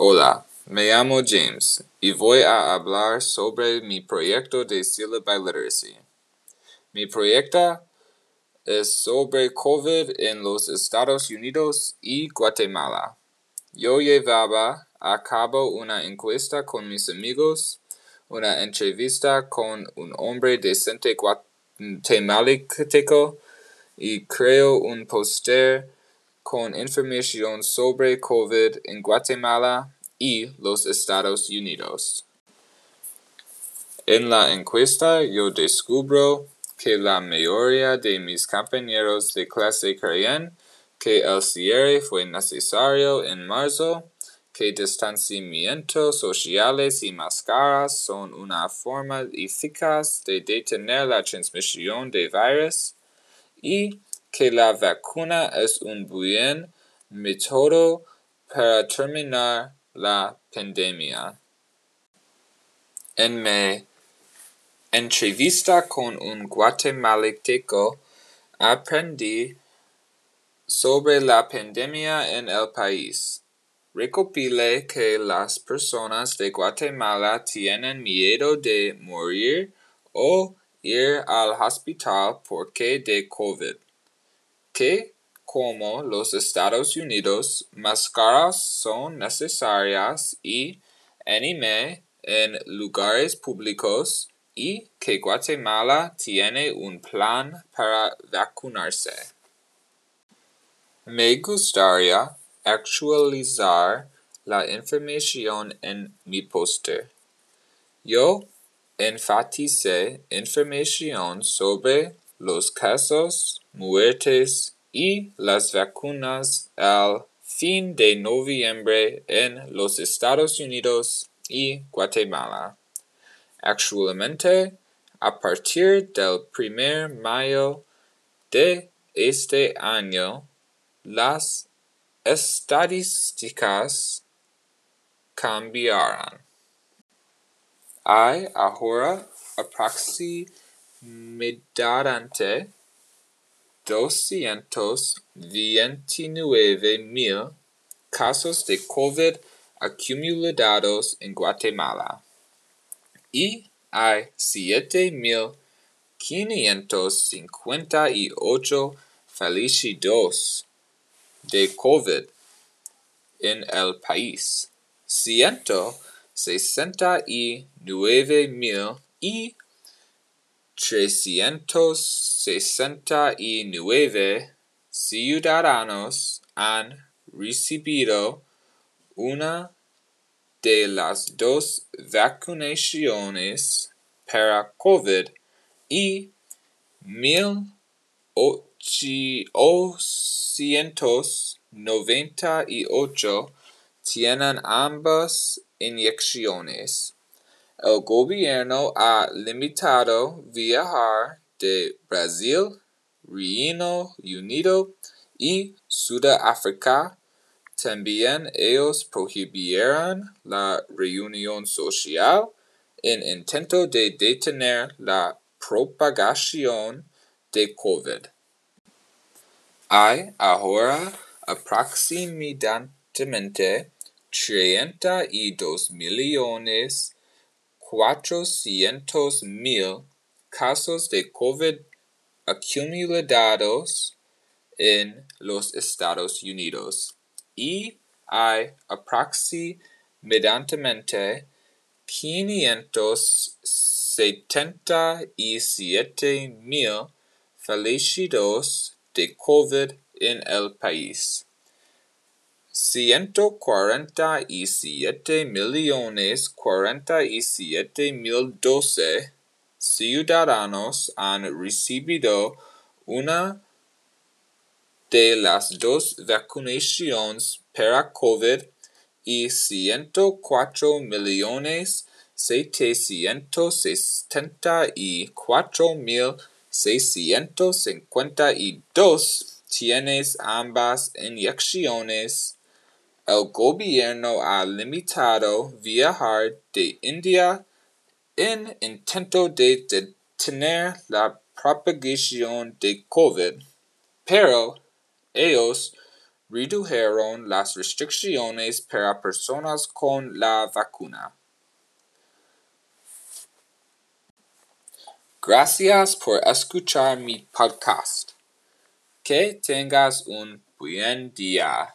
Hola, me llamo James y voy a hablar sobre mi proyecto de Syllabi Literacy. Mi proyecto es sobre COVID en los Estados Unidos y Guatemala. Yo llevaba a cabo una encuesta con mis amigos, una entrevista con un hombre decente guatemalteco y creo un póster con información sobre COVID en Guatemala y los Estados Unidos. En la encuesta yo descubro que la mayoría de mis compañeros de clase creen que el cierre fue necesario en marzo, que distanciamientos sociales y máscaras son una forma eficaz de detener la transmisión de virus, y que la vacuna es un buen método para terminar la pandemia. En mi entrevista con un guatemalteco aprendí sobre la pandemia en el país. Recopilé que las personas de Guatemala tienen miedo de morir o ir al hospital porque de COVID que, como los Estados Unidos, máscaras son necesarias y animé en lugares públicos y que Guatemala tiene un plan para vacunarse. Me gustaría actualizar la información en mi póster. Yo enfaticé información sobre los casos, muertes y las vacunas al fin de noviembre en los Estados Unidos y Guatemala. Actualmente, a partir del primer mayo de este año, las estadísticas cambiarán. Hay ahora aproximadamente doscientos veintinueve mil casos de COVID acumulados en Guatemala y hay siete mil quinientos cincuenta y ocho fallecidos de COVID en el país. Ciento sesenta y nueve mil y 369 ciudadanos han recibido una de las dos vacunaciones para COVID y 1.898 tienen ambas inyecciones. El gobierno ha limitado viajar de Brasil, Reino Unido y Sudáfrica. También ellos prohibieron la reunión social en intento de detener la propagación de COVID. Hay ahora aproximadamente treinta y dos millones cuatrocientos mil casos de COVID acumulados en los Estados Unidos y hay aproximadamente quinientos setenta y siete mil fallecidos de COVID en el país. Ciento cuarenta y siete millones cuarenta y siete mil doce ciudadanos han recibido una de las dos vacunaciones para COVID y ciento cuatro millones setecientos setenta y cuatro mil seiscientos cincuenta y dos tienes ambas inyecciones. El gobierno ha limitado viajar de India en intento de detener la propagación de COVID, pero ellos redujeron las restricciones para personas con la vacuna. Gracias por escuchar mi podcast. Que tengas un buen día.